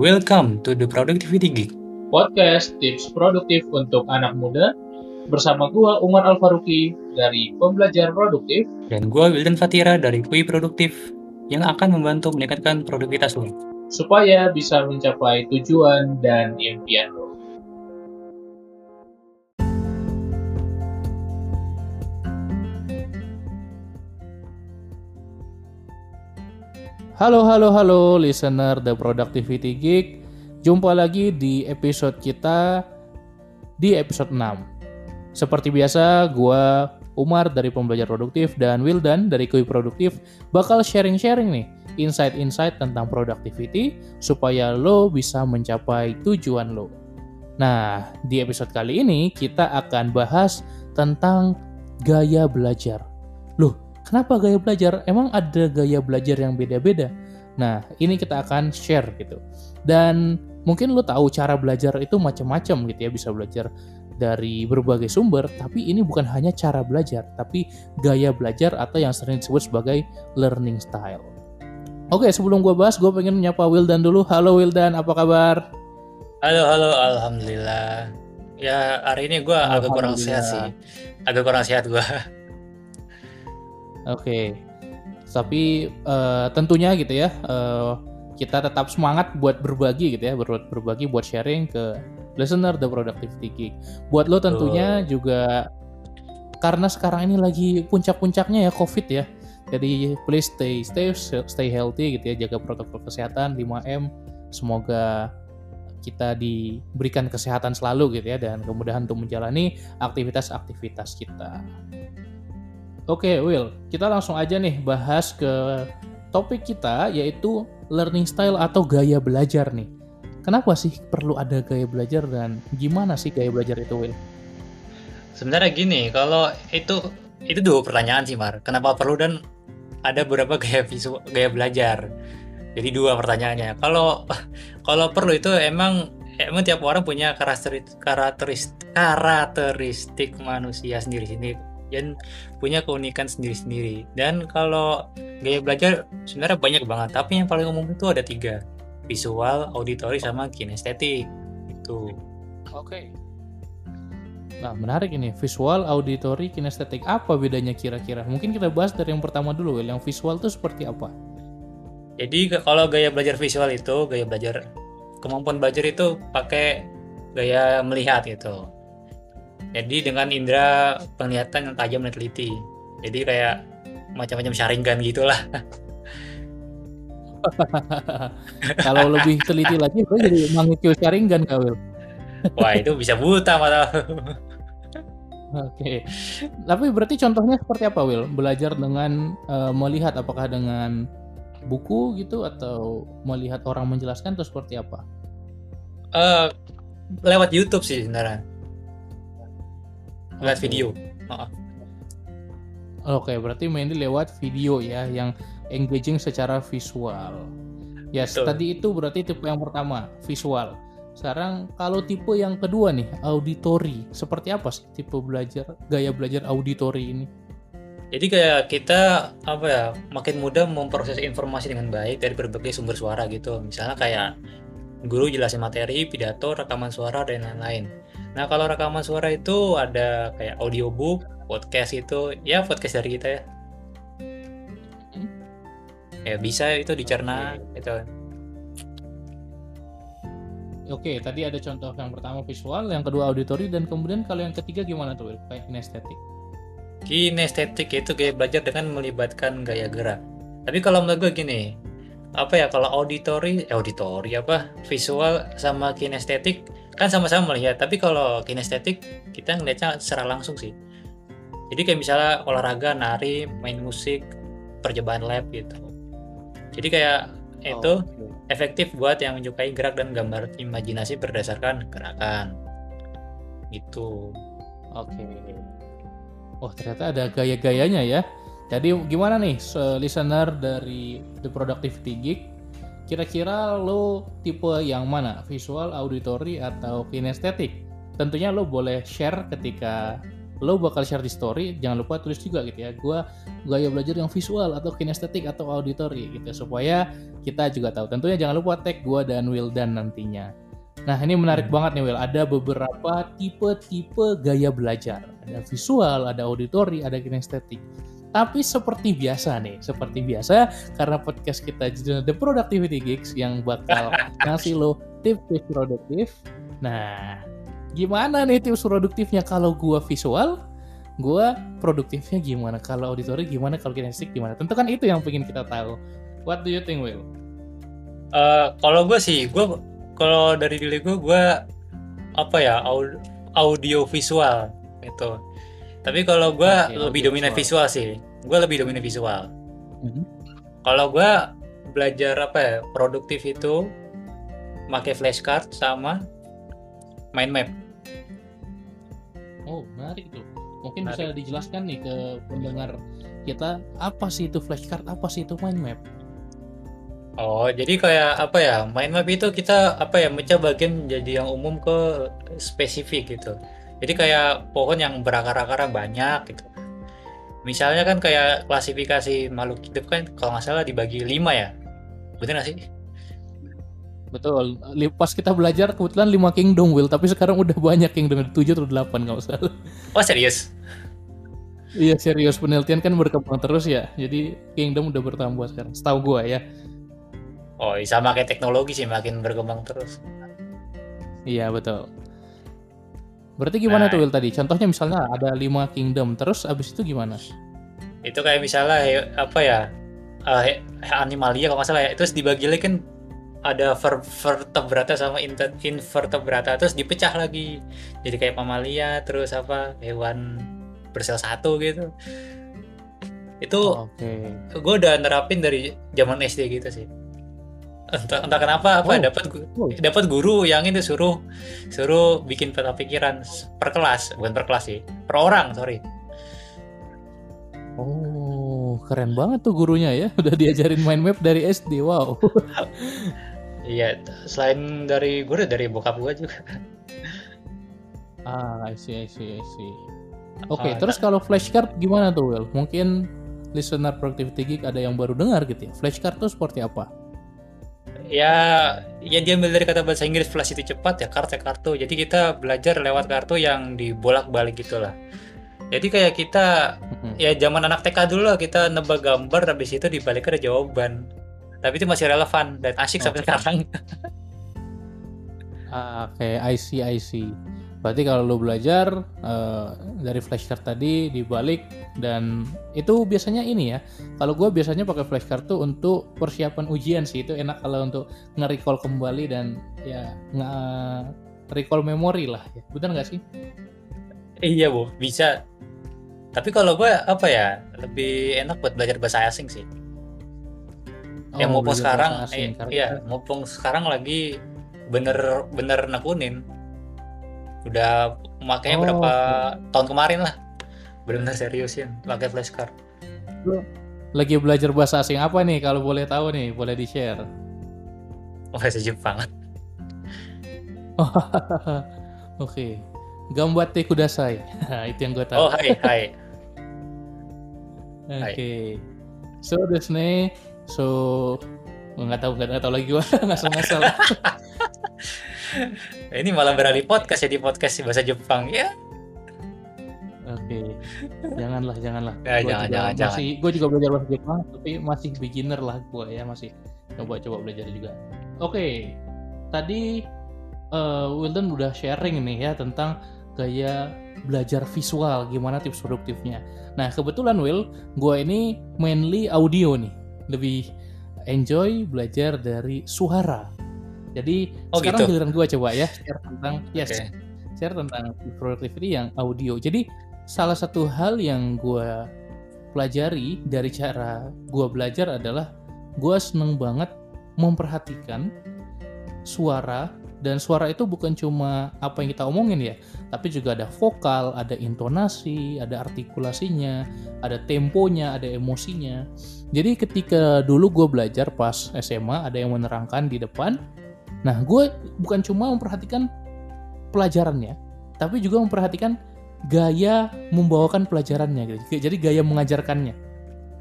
Welcome to the Productivity Geek. Podcast tips produktif untuk anak muda bersama gua Umar Alfaruki dari Pembelajar Produktif Dan gue Wildan Fatira dari Kui Produktif yang akan membantu meningkatkan produktivitas lo. supaya bisa mencapai tujuan dan impian lo. Halo, halo, halo, listener The Productivity Geek. Jumpa lagi di episode kita di episode 6. Seperti biasa, gua Umar dari Pembelajar Produktif dan Wildan dari Kui Produktif bakal sharing-sharing nih insight-insight tentang productivity supaya lo bisa mencapai tujuan lo. Nah, di episode kali ini kita akan bahas tentang gaya belajar. Kenapa gaya belajar? Emang ada gaya belajar yang beda-beda? Nah, ini kita akan share gitu. Dan mungkin lo tahu cara belajar itu macam-macam gitu ya, bisa belajar dari berbagai sumber, tapi ini bukan hanya cara belajar, tapi gaya belajar atau yang sering disebut sebagai learning style. Oke, sebelum gue bahas, gue pengen menyapa Wildan dulu. Halo Wildan, apa kabar? Halo, halo, alhamdulillah. Ya hari ini gue agak kurang sehat sih. Agak kurang sehat gue. Oke, tapi eh, tentunya gitu ya, eh, kita tetap semangat buat berbagi gitu ya, ber- berbagi buat sharing ke listener The Productivity Geek. Buat lo tentunya juga karena sekarang ini lagi puncak-puncaknya ya COVID ya. Jadi please stay stay stay healthy gitu ya, jaga protokol kesehatan 5M. Semoga kita diberikan kesehatan selalu gitu ya dan kemudahan untuk menjalani aktivitas-aktivitas kita. Oke, Will, kita langsung aja nih bahas ke topik kita yaitu learning style atau gaya belajar nih. Kenapa sih perlu ada gaya belajar dan gimana sih gaya belajar itu, Will? Sebenarnya gini, kalau itu itu dua pertanyaan sih Mar. Kenapa perlu dan ada beberapa gaya visual, gaya belajar. Jadi dua pertanyaannya. Kalau kalau perlu itu emang emang tiap orang punya karakteristik karakteristik, karakteristik manusia sendiri-sendiri dan punya keunikan sendiri-sendiri. Dan kalau gaya belajar sebenarnya banyak banget, tapi yang paling umum itu ada tiga visual, auditory, sama kinestetik. Itu. Oke. Nah, menarik ini. Visual, auditory, kinestetik. Apa bedanya kira-kira? Mungkin kita bahas dari yang pertama dulu, Will. Yang visual itu seperti apa? Jadi kalau gaya belajar visual itu gaya belajar kemampuan belajar itu pakai gaya melihat gitu. Jadi dengan indera penglihatan yang tajam dan teliti. Jadi kayak macam-macam sharingan gitulah. Kalau lebih teliti lagi, gue jadi Mangekyo Sharingan, Kak Will. Wah itu bisa buta malah. Oke. Tapi berarti contohnya seperti apa, Will? Belajar dengan eh, melihat apakah dengan buku gitu atau melihat orang menjelaskan atau seperti apa? Eh, lewat YouTube sih sebenarnya. Lewat Oke. video. Oke, berarti mainly lewat video ya yang engaging secara visual. Yes, Betul. tadi itu berarti tipe yang pertama, visual. Sekarang kalau tipe yang kedua nih, auditory. Seperti apa sih tipe belajar gaya belajar auditory ini? Jadi kayak kita apa ya makin mudah memproses informasi dengan baik dari berbagai sumber suara gitu. Misalnya kayak guru jelasin materi, pidato, rekaman suara dan lain-lain. Nah kalau rekaman suara itu ada kayak audiobook, podcast itu, ya podcast dari kita ya. Hmm. Ya bisa itu dicerna itu. Oke, tadi ada contoh yang pertama visual, yang kedua auditory, dan kemudian kalau yang ketiga gimana tuh? Will? Kayak kinestetik. Kinestetik itu gaya belajar dengan melibatkan gaya gerak. Tapi kalau menurut gue gini, apa ya kalau auditory, eh, auditory apa visual sama kinestetik kan sama-sama melihat. Tapi kalau kinestetik kita ngeliatnya secara langsung sih. Jadi kayak misalnya olahraga, nari, main musik, percobaan lab gitu. Jadi kayak itu Oke. efektif buat yang menyukai gerak dan gambar imajinasi berdasarkan gerakan. Gitu. Oke. Oh ternyata ada gaya-gayanya ya. Jadi gimana nih se- listener dari The Productivity Geek? Kira-kira lo tipe yang mana? Visual, auditory, atau kinestetik? Tentunya lo boleh share ketika lo bakal share di story jangan lupa tulis juga gitu ya gue gaya belajar yang visual atau kinestetik atau auditory gitu supaya kita juga tahu tentunya jangan lupa tag gue dan Wildan nantinya nah ini menarik Hmm. banget nih Will ada beberapa tipe-tipe gaya belajar ada visual ada auditory ada kinestetik tapi seperti biasa nih seperti biasa karena podcast kita judulnya The Productivity Geeks yang bakal ngasih lo tips-tips produktif. Nah gimana nih tips produktifnya? Kalau gua visual gua produktifnya gimana? Kalau auditory gimana? Kalau kinestetik gimana? Tentu kan itu yang pengen kita tahu. What do you think Will? Eh, kalau gue sih, gue kalau dari diri gue, gue apa ya au- audio visual gitu. Tapi kalau gue Oke, lebih dominan visual. visual sih, gue lebih dominan visual. Mhm. Kalau gue belajar apa ya produktif itu pakai flashcard sama mind map. oh menarik tuh mungkin Menarik. bisa dijelaskan nih ke pendengar kita apa sih itu flashcard apa sih itu mind map Oh, jadi kayak apa ya? Mind map itu kita apa ya? Mecah bagian jadi yang umum ke spesifik gitu. Jadi kayak pohon yang berakar-akar banyak gitu. Misalnya kan kayak klasifikasi makhluk hidup kan kalau nggak salah dibagi lima ya. Bener nggak sih? betul pas kita belajar kebetulan 5 kingdom Will tapi sekarang udah banyak kingdom 7 atau 8 kalau salah Oh serius? Iya serius penelitian kan berkembang terus ya. Jadi kingdom udah bertambah sekarang. Setahu gua ya. Oh, sama kayak teknologi sih makin berkembang terus. Iya betul. Berarti gimana Nah. tuh Will tadi? Contohnya misalnya ada lima kingdom, terus abis itu gimana? Itu kayak misalnya apa ya? eh, he- animalia kalau nggak salah ya. Terus dibagi lagi kan ada ver- vertebrata sama invertebrata terus dipecah lagi jadi kayak mamalia terus apa hewan bersel satu gitu itu Oke. gue udah nerapin dari zaman SD gitu sih entah, entah kenapa apa Oh. dapat Oh. dapat guru yang itu suruh suruh bikin peta pikiran per kelas bukan per kelas sih per orang sorry Oh, keren banget tuh gurunya ya. Udah diajarin mind map dari SD. Wow. iya selain dari gue dari bokap gue juga ah, I see, I see, I see. Oke, Ah, terus kalau flashcard gimana tuh Will? Mungkin listener Productivity Geek ada yang baru dengar gitu ya. Flashcard tuh seperti apa? Ya ya diambil dari kata bahasa Inggris flash itu cepat ya kartu kartu. Jadi kita belajar lewat kartu yang dibolak balik gitulah. Jadi kayak kita ya zaman anak TK dulu lah kita nebak gambar habis itu dibalik ada jawaban. Tapi itu masih relevan dan asik sampai Oke. sekarang. Ah, Oke, I see, I see. Berarti kalau lo belajar eh, dari flashcard tadi dibalik dan itu biasanya ini ya. Kalau gue biasanya pakai flashcard tuh untuk persiapan ujian sih itu enak kalau untuk nge-recall kembali dan ya nge-recall memori lah ya. Bener nggak sih? iya bu bisa tapi kalau gue apa ya lebih enak buat belajar bahasa asing sih yang Oh, mumpung belajar sekarang asing, eh, iya mumpung sekarang lagi bener bener nekunin udah makanya Oh, berapa tahun kemarin lah bener-bener seriusin pakai flashcard Lagi belajar bahasa asing apa nih kalau boleh tahu nih, boleh di-share. bahasa Jepang Oke. Gambate kudasai. Nah, itu yang gue tahu. oh hai hai Oke. So desu ne. So oh, nggak tahu nggak tahu lagi gua ngasal-ngasal. ini malah beralih podcast ya di podcast bahasa Jepang ya Oke. Janganlah, janganlah. Ya, Gua jangan, jangan, jangan. masih, Gue juga belajar bahasa Jepang, tapi masih beginner lah gue ya masih coba-coba belajar juga. Oke. Tadi eh Wildan udah sharing nih ya tentang gaya belajar visual, gimana tips produktifnya. Nah kebetulan Will, gue ini mainly audio nih, lebih enjoy belajar dari suara. Jadi Oh, sekarang gitu. giliran gue coba ya share tentang yes, share tentang productivity yang audio. Jadi salah satu hal yang gue pelajari dari cara gue belajar adalah gue seneng banget memperhatikan suara dan suara itu bukan cuma apa yang kita omongin ya, tapi juga ada vokal, ada intonasi, ada artikulasinya, ada temponya, ada emosinya. Jadi ketika dulu gue belajar pas SMA ada yang menerangkan di depan, nah gue bukan cuma memperhatikan pelajarannya, tapi juga memperhatikan gaya membawakan pelajarannya gitu. Jadi gaya mengajarkannya.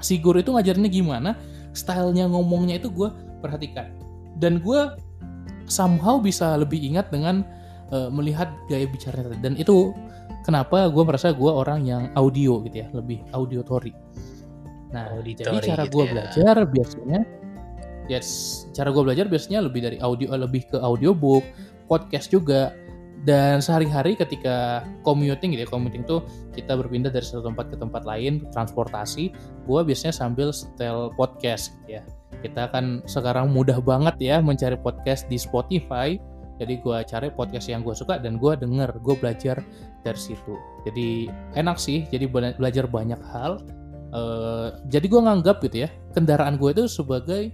Si guru itu ngajarnya gimana, stylenya ngomongnya itu gue perhatikan. Dan gue somehow bisa lebih ingat dengan uh, melihat gaya bicaranya. Dan itu kenapa gue merasa gue orang yang audio gitu ya, lebih auditory. Nah, Auditori jadi cara gitu gue ya. belajar biasanya, yes, cara gue belajar biasanya lebih dari audio, lebih ke audiobook, podcast juga. Dan sehari-hari ketika commuting gitu ya, commuting tuh kita berpindah dari satu tempat ke tempat lain, transportasi, gue biasanya sambil setel podcast gitu ya. Kita kan sekarang mudah banget ya mencari podcast di Spotify. Jadi gue cari podcast yang gue suka dan gue denger, gue belajar dari situ. Jadi enak sih, jadi bela- belajar banyak hal. Eh, jadi gue nganggap gitu ya, kendaraan gue itu sebagai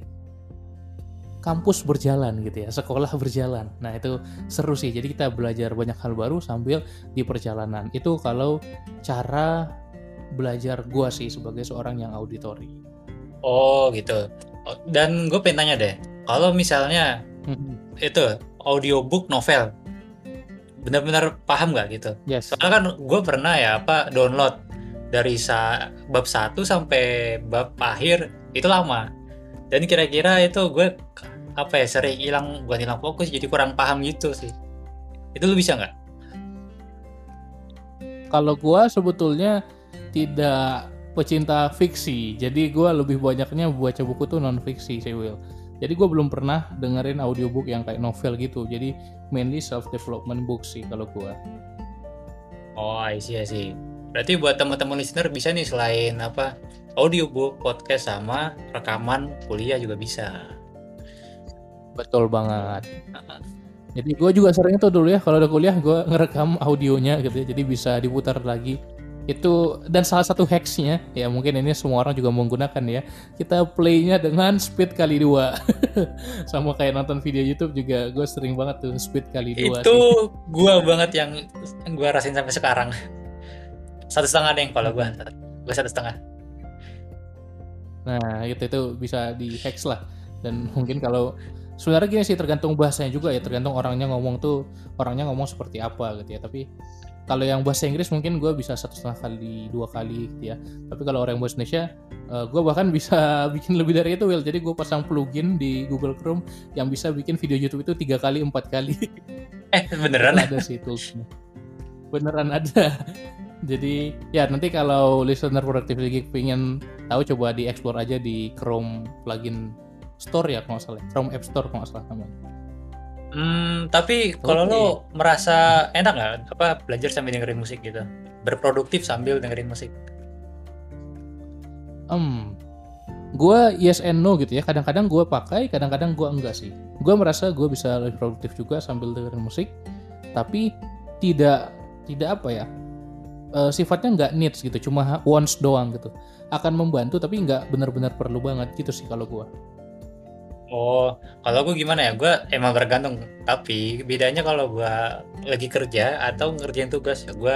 kampus berjalan gitu ya, sekolah berjalan. Nah itu seru sih. Jadi kita belajar banyak hal baru sambil di perjalanan. Itu kalau cara belajar gue sih sebagai seorang yang auditori. Oh gitu. Oh, Dan gue pengen tanya deh, kalau misalnya itu audiobook novel, benar-benar paham nggak gitu? Yes. Soalnya kan gue pernah ya apa download dari sa bab 1 sampai bab akhir itu lama. Dan kira-kira itu gue apa ya sering hilang bukan hilang fokus jadi kurang paham gitu sih. Itu lu bisa nggak? Kalau gue sebetulnya tidak pecinta fiksi, jadi gue lebih banyaknya baca buku tuh non fiksi sih Will. Jadi gue belum pernah dengerin audiobook yang kayak novel gitu. Jadi mainly self development book sih kalau gue. Oh, I see, I see. Berarti buat teman-teman listener bisa nih selain apa audiobook, podcast sama rekaman kuliah juga bisa. Betul banget. Jadi gue juga sering tuh dulu ya kalau udah kuliah gue ngerekam audionya gitu ya, jadi bisa diputar lagi. Itu dan salah satu hacksnya ya mungkin ini semua orang juga menggunakan ya. Kita playnya dengan speed kali dua, sama kayak nonton video YouTube juga gue sering banget tuh speed kali dua. itu gua banget yang yang gua rasain sampai sekarang. Satu setengah deh kalau gua. Gua satu setengah. Nah itu itu bisa di hacks lah. Dan mungkin kalau sebenarnya gini sih tergantung bahasanya juga ya tergantung orangnya ngomong tuh orangnya ngomong seperti apa gitu ya. Tapi kalau yang bahasa Inggris mungkin gue bisa satu setengah kali dua kali gitu ya. Tapi kalau orang yang bahasa Indonesia gue bahkan bisa bikin lebih dari itu Will jadi gue pasang plugin di Google Chrome yang bisa bikin video YouTube itu tiga kali empat kali. Eh beneran? ada sih toolsnya. Beneran ada. Jadi ya nanti kalau listener productivity geek pengen tahu coba di explore aja di Chrome plugin store ya kalau nggak salah Chrome App Store kalau nggak salah namanya Hmm, tapi kalau lo merasa enak nggak apa belajar sambil dengerin musik gitu? Berproduktif sambil dengerin musik. Hmm, gue yes and no gitu ya. Kadang-kadang gue pakai, kadang-kadang gue enggak sih. Gue merasa gue bisa lebih produktif juga sambil dengerin musik, tapi tidak tidak apa ya? eh, sifatnya nggak needs gitu, cuma once doang gitu. Akan membantu tapi nggak benar-benar perlu banget gitu sih kalau gue. Oh, kalau gue gimana ya? Gue emang tergantung. Tapi bedanya kalau gue lagi kerja atau ngerjain tugas ya gue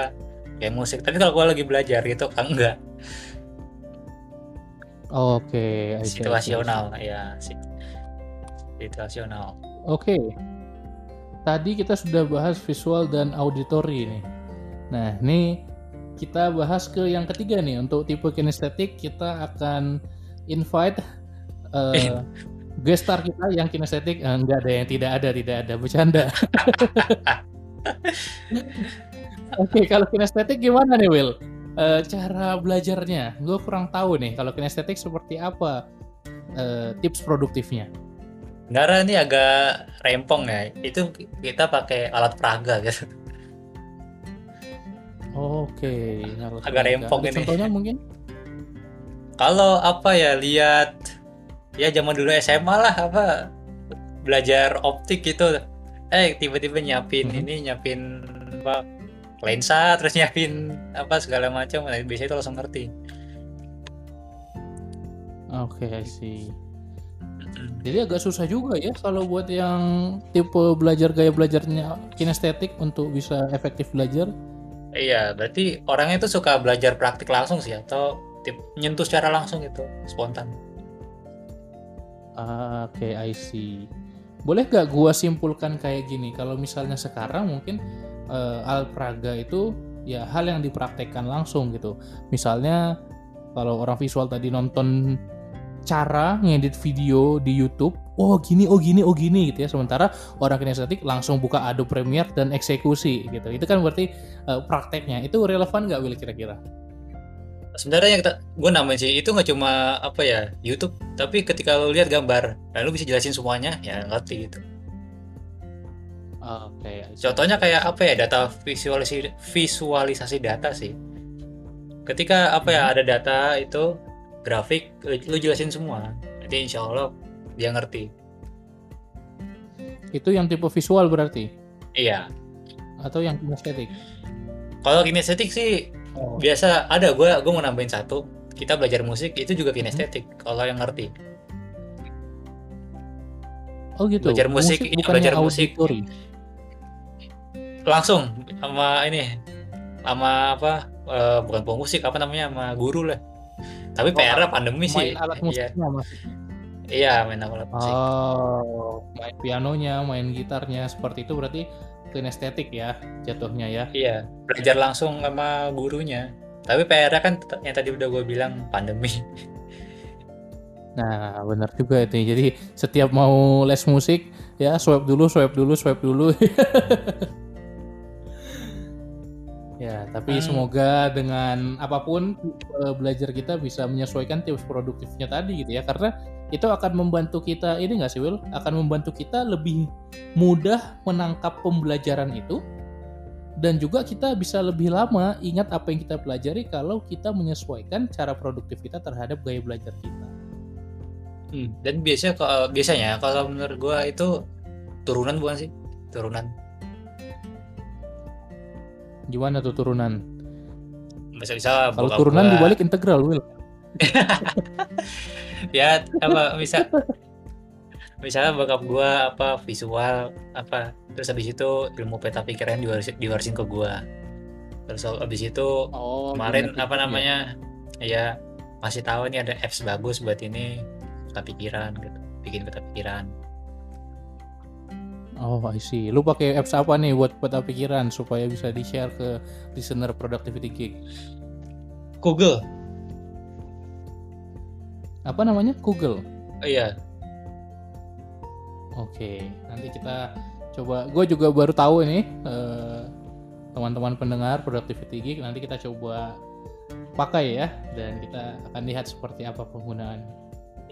kayak musik. Tapi kalau gue lagi belajar gitu kan enggak. Oke, I see, I see, I see. Situasional ya. si- Situasional. Oke. Tadi kita sudah bahas visual dan auditory nih. Nah, ini kita bahas ke yang ketiga nih. Untuk tipe kinestetik kita akan invite eh, guest star kita yang kinestetik. Eh, enggak ada yang tidak ada, tidak ada. Bercanda. Oke, kalau kinestetik gimana nih, Will? Eh, cara belajarnya, gue kurang tahu nih. Kalau kinestetik seperti apa eh, tips produktifnya? Sebenarnya ini agak rempong ya. Itu kita pakai alat peraga gitu. Oke, harus Agak rempong ini. Contohnya mungkin? Kalau apa ya lihat ya zaman dulu SMA lah apa belajar optik gitu. Eh tiba-tiba nyiapin Mhm. ini nyiapin apa lensa terus nyiapin apa segala macam. Nah, biasanya itu langsung ngerti. Oke, I see. Jadi agak susah juga ya kalau buat yang tipe belajar gaya belajarnya kinestetik untuk bisa efektif belajar. Iya, berarti orangnya itu suka belajar praktik langsung sih atau tip, nyentuh secara langsung gitu, spontan. Oke, I see. Boleh gak gua simpulkan kayak gini? Kalau misalnya sekarang mungkin eh, Alpraga itu ya hal yang dipraktekkan langsung gitu. Misalnya kalau orang visual tadi nonton cara ngedit video di YouTube, oh gini, oh gini, oh gini gitu ya. Sementara orang kinestetik langsung buka Adobe Premiere dan eksekusi gitu. Itu kan berarti uh, prakteknya. Itu relevan nggak Will kira-kira? Sebenarnya yang gue namain sih itu nggak cuma apa ya YouTube, tapi ketika lo lihat gambar, lalu bisa jelasin semuanya, ya ngerti gitu. Oke. Okay. Contohnya kayak apa ya data visualisasi visualisasi data sih. Ketika apa ya hmm. ada data itu grafik lu jelasin semua jadi insya Allah dia ngerti itu yang tipe visual berarti iya atau yang kinestetik kalau kinestetik sih oh. biasa ada gue gue mau nambahin satu kita belajar musik itu juga kinestetik hmm. kalau yang ngerti oh gitu belajar musik, musik belajar musik langsung sama ini sama apa uh, bukan pemusik apa namanya sama guru lah tapi oh, PR pandemi main sih. alat musiknya iya. maksudnya. Iya, main alat musik. Oh, main pianonya, main gitarnya seperti itu berarti kinestetik ya jatuhnya ya. Iya, belajar langsung sama gurunya. Tapi PR kan yang tadi udah gue bilang pandemi. Nah, benar juga itu. Jadi setiap mau les musik ya swipe dulu, swipe dulu, swipe dulu. Ya, tapi hmm. semoga dengan apa pun eh, belajar kita bisa menyesuaikan tips produktifnya tadi gitu ya, karena itu akan membantu kita ini nggak sih Will? Akan membantu kita lebih mudah menangkap pembelajaran itu dan juga kita bisa lebih lama ingat apa yang kita pelajari kalau kita menyesuaikan cara produktif kita terhadap gaya belajar kita. Hmm, dan biasanya kalau biasanya kalau menurut gua itu turunan bukan sih? Turunan Gimana tuh turunan? Bisa bisa. Kalau turunan gua... dibalik integral, Will. ya apa bisa misalnya bokap gua apa visual apa terus habis itu ilmu peta pikiran diwarisin, diwarisin ke gua terus habis itu oh, kemarin apa namanya ya. ya masih tahu nih ada apps bagus buat ini peta pikiran gitu bikin peta pikiran Oh, I see. Lu pakai apps apa nih buat peta pikiran supaya bisa di-share ke listener Productivity Geek? Google. Apa namanya? Google. Oh, iya. Oke, nanti kita coba. Gue juga baru tahu ini uh, teman-teman pendengar Productivity Geek. Nanti kita coba pakai ya, dan kita akan lihat seperti apa penggunaan.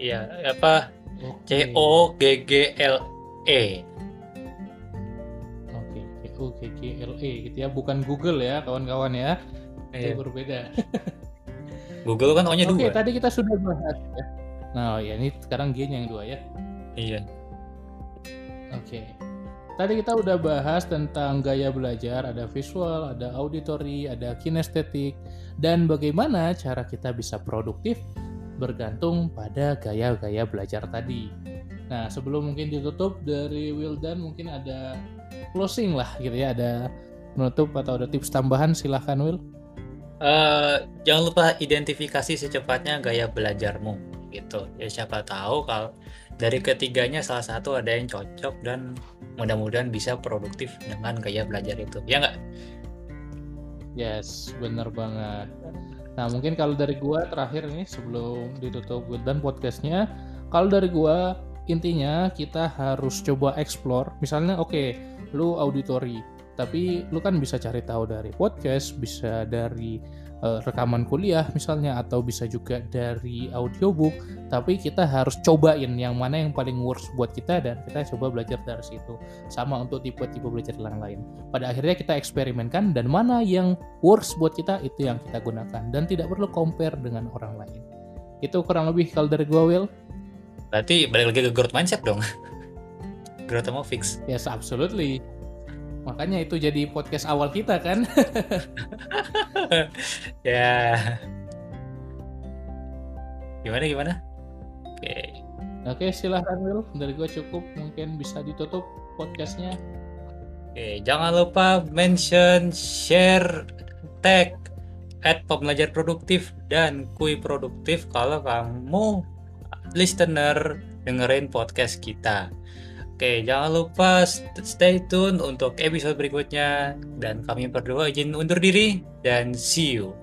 Iya, apa? Okay. C O G G L E itu GGLE gitu ya bukan Google ya kawan-kawan ya itu iya. berbeda Google kan O-nya dua. oke tadi kita sudah bahas ya. Nah ya ini sekarang G yang dua ya. Iya. Oke. Tadi kita udah bahas tentang gaya belajar ada visual ada auditory ada kinestetik dan bagaimana cara kita bisa produktif bergantung pada gaya-gaya belajar tadi. Nah, sebelum mungkin ditutup dari Wildan mungkin ada closing lah gitu ya, ada menutup atau ada tips tambahan silahkan Will. Uh, jangan lupa identifikasi secepatnya gaya belajarmu gitu. Ya siapa tahu kalau dari ketiganya salah satu ada yang cocok dan mudah-mudahan bisa produktif dengan gaya belajar itu. Ya nggak? Yes, bener banget. Nah, mungkin kalau dari gua terakhir nih sebelum ditutup Wildan podcastnya, kalau dari gua intinya kita harus coba explore misalnya oke okay, lu auditori tapi lu kan bisa cari tahu dari podcast bisa dari uh, rekaman kuliah misalnya atau bisa juga dari audiobook tapi kita harus cobain yang mana yang paling works buat kita dan kita coba belajar dari situ sama untuk tipe-tipe belajar yang lain pada akhirnya kita eksperimenkan dan mana yang works buat kita itu yang kita gunakan dan tidak perlu compare dengan orang lain itu kurang lebih kalau dari gua Will Berarti balik lagi ke growth mindset dong. growth mau fix. Yes, absolutely. Makanya itu jadi podcast awal kita kan. ya. Gimana gimana? Oke. Okay. Oke, silahkan Will. Dari gue cukup. Mungkin bisa ditutup podcastnya. Oke, jangan lupa mention, share, tag, at pembelajar produktif dan kui produktif kalau kamu listener dengerin podcast kita. Oke, jangan lupa stay tune untuk episode berikutnya dan kami berdua izin undur diri dan see you.